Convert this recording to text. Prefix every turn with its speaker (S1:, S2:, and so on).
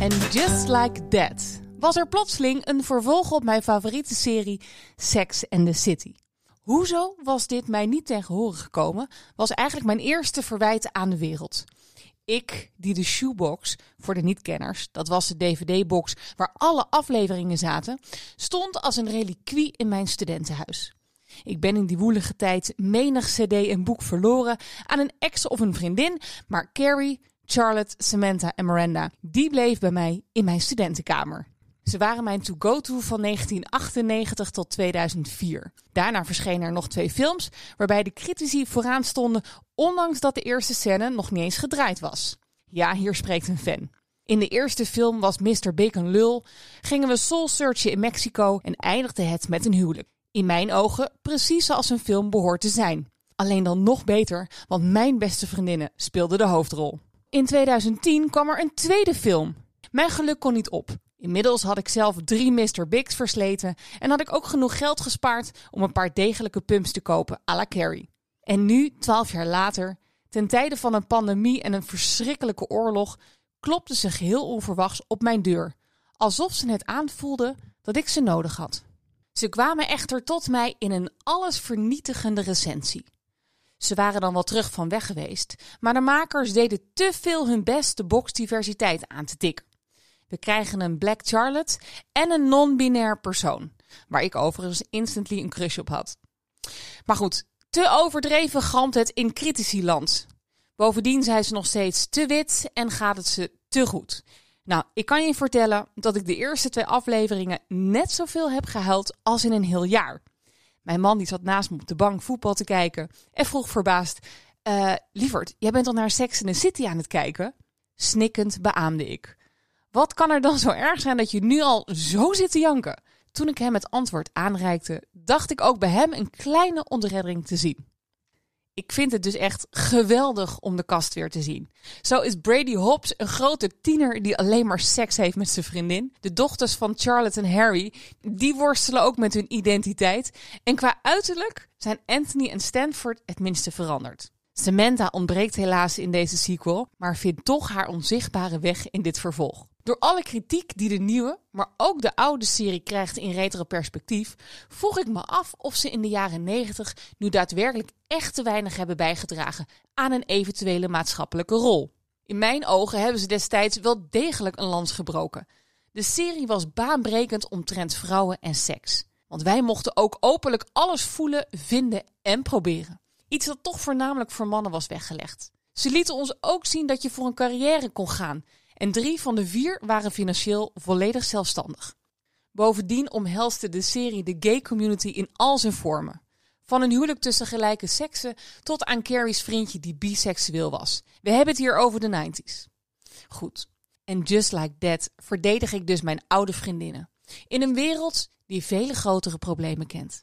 S1: En just like that was er plotseling een vervolg op mijn favoriete serie Sex and the City. Hoezo was dit mij niet tegen horen gekomen, was eigenlijk mijn eerste verwijt aan de wereld. Ik, die de shoebox, voor de niet-kenners, dat was de dvd-box waar alle afleveringen zaten, stond als een reliquie in mijn studentenhuis. Ik ben in die woelige tijd menig cd en boek verloren aan een ex of een vriendin, maar Carrie, Charlotte, Samantha en Miranda, die bleef bij mij in mijn studentenkamer. Ze waren mijn to-go-to van 1998 tot 2004. Daarna verschenen er nog twee films waarbij de critici vooraan stonden, ondanks dat de eerste scène nog niet eens gedraaid was. Ja, hier spreekt een fan. In de eerste film was Mr. Bacon lul, gingen we soul searchen in Mexico en eindigde het met een huwelijk. In mijn ogen precies zoals een film behoort te zijn. Alleen dan nog beter, want mijn beste vriendinnen speelden de hoofdrol. In 2010 kwam er een tweede film. Mijn geluk kon niet op. Inmiddels had ik zelf drie Mr. Bigs versleten en had ik ook genoeg geld gespaard om een paar degelijke pumps te kopen à la Carrie. En nu, twaalf jaar later, ten tijde van een pandemie en een verschrikkelijke oorlog, klopte ze geheel onverwachts op mijn deur, alsof ze het aanvoelde dat ik ze nodig had. Ze kwamen echter tot mij in een allesvernietigende recensie. Ze waren dan wel terug van weg geweest, maar de makers deden te veel hun best de boxdiversiteit aan te tikken. We krijgen een Black Charlotte en een non-binair persoon, waar ik overigens instantly een crush op had. Maar goed, te overdreven galmt het in critici-land. Bovendien zijn ze nog steeds te wit en gaat het ze te goed. Nou, ik kan je vertellen dat ik de eerste twee afleveringen net zoveel heb gehuild als in een heel jaar. Mijn man die zat naast me op de bank voetbal te kijken en vroeg verbaasd: uh, Lieverd, jij bent al naar Sex in the City aan het kijken? Snikkend beaamde ik. Wat kan er dan zo erg zijn dat je nu al zo zit te janken? Toen ik hem het antwoord aanreikte, dacht ik ook bij hem een kleine ontreddering te zien. Ik vind het dus echt geweldig om de kast weer te zien. Zo is Brady Hobbs een grote tiener die alleen maar seks heeft met zijn vriendin. De dochters van Charlotte en Harry, die worstelen ook met hun identiteit. En qua uiterlijk zijn Anthony en Stanford het minste veranderd. Samantha ontbreekt helaas in deze sequel, maar vindt toch haar onzichtbare weg in dit vervolg. Door alle kritiek die de nieuwe, maar ook de oude serie krijgt in retro perspectief, vroeg ik me af of ze in de jaren 90 nu daadwerkelijk echt te weinig hebben bijgedragen aan een eventuele maatschappelijke rol. In mijn ogen hebben ze destijds wel degelijk een lans gebroken. De serie was baanbrekend omtrent vrouwen en seks. Want wij mochten ook openlijk alles voelen, vinden en proberen. Iets dat toch voornamelijk voor mannen was weggelegd. Ze lieten ons ook zien dat je voor een carrière kon gaan en drie van de vier waren financieel volledig zelfstandig. Bovendien omhelste de serie de gay community in al zijn vormen. Van een huwelijk tussen gelijke seksen tot aan Carrie's vriendje die biseksueel was. We hebben het hier over de 90s. Goed. En just like that verdedig ik dus mijn oude vriendinnen. In een wereld die vele grotere problemen kent.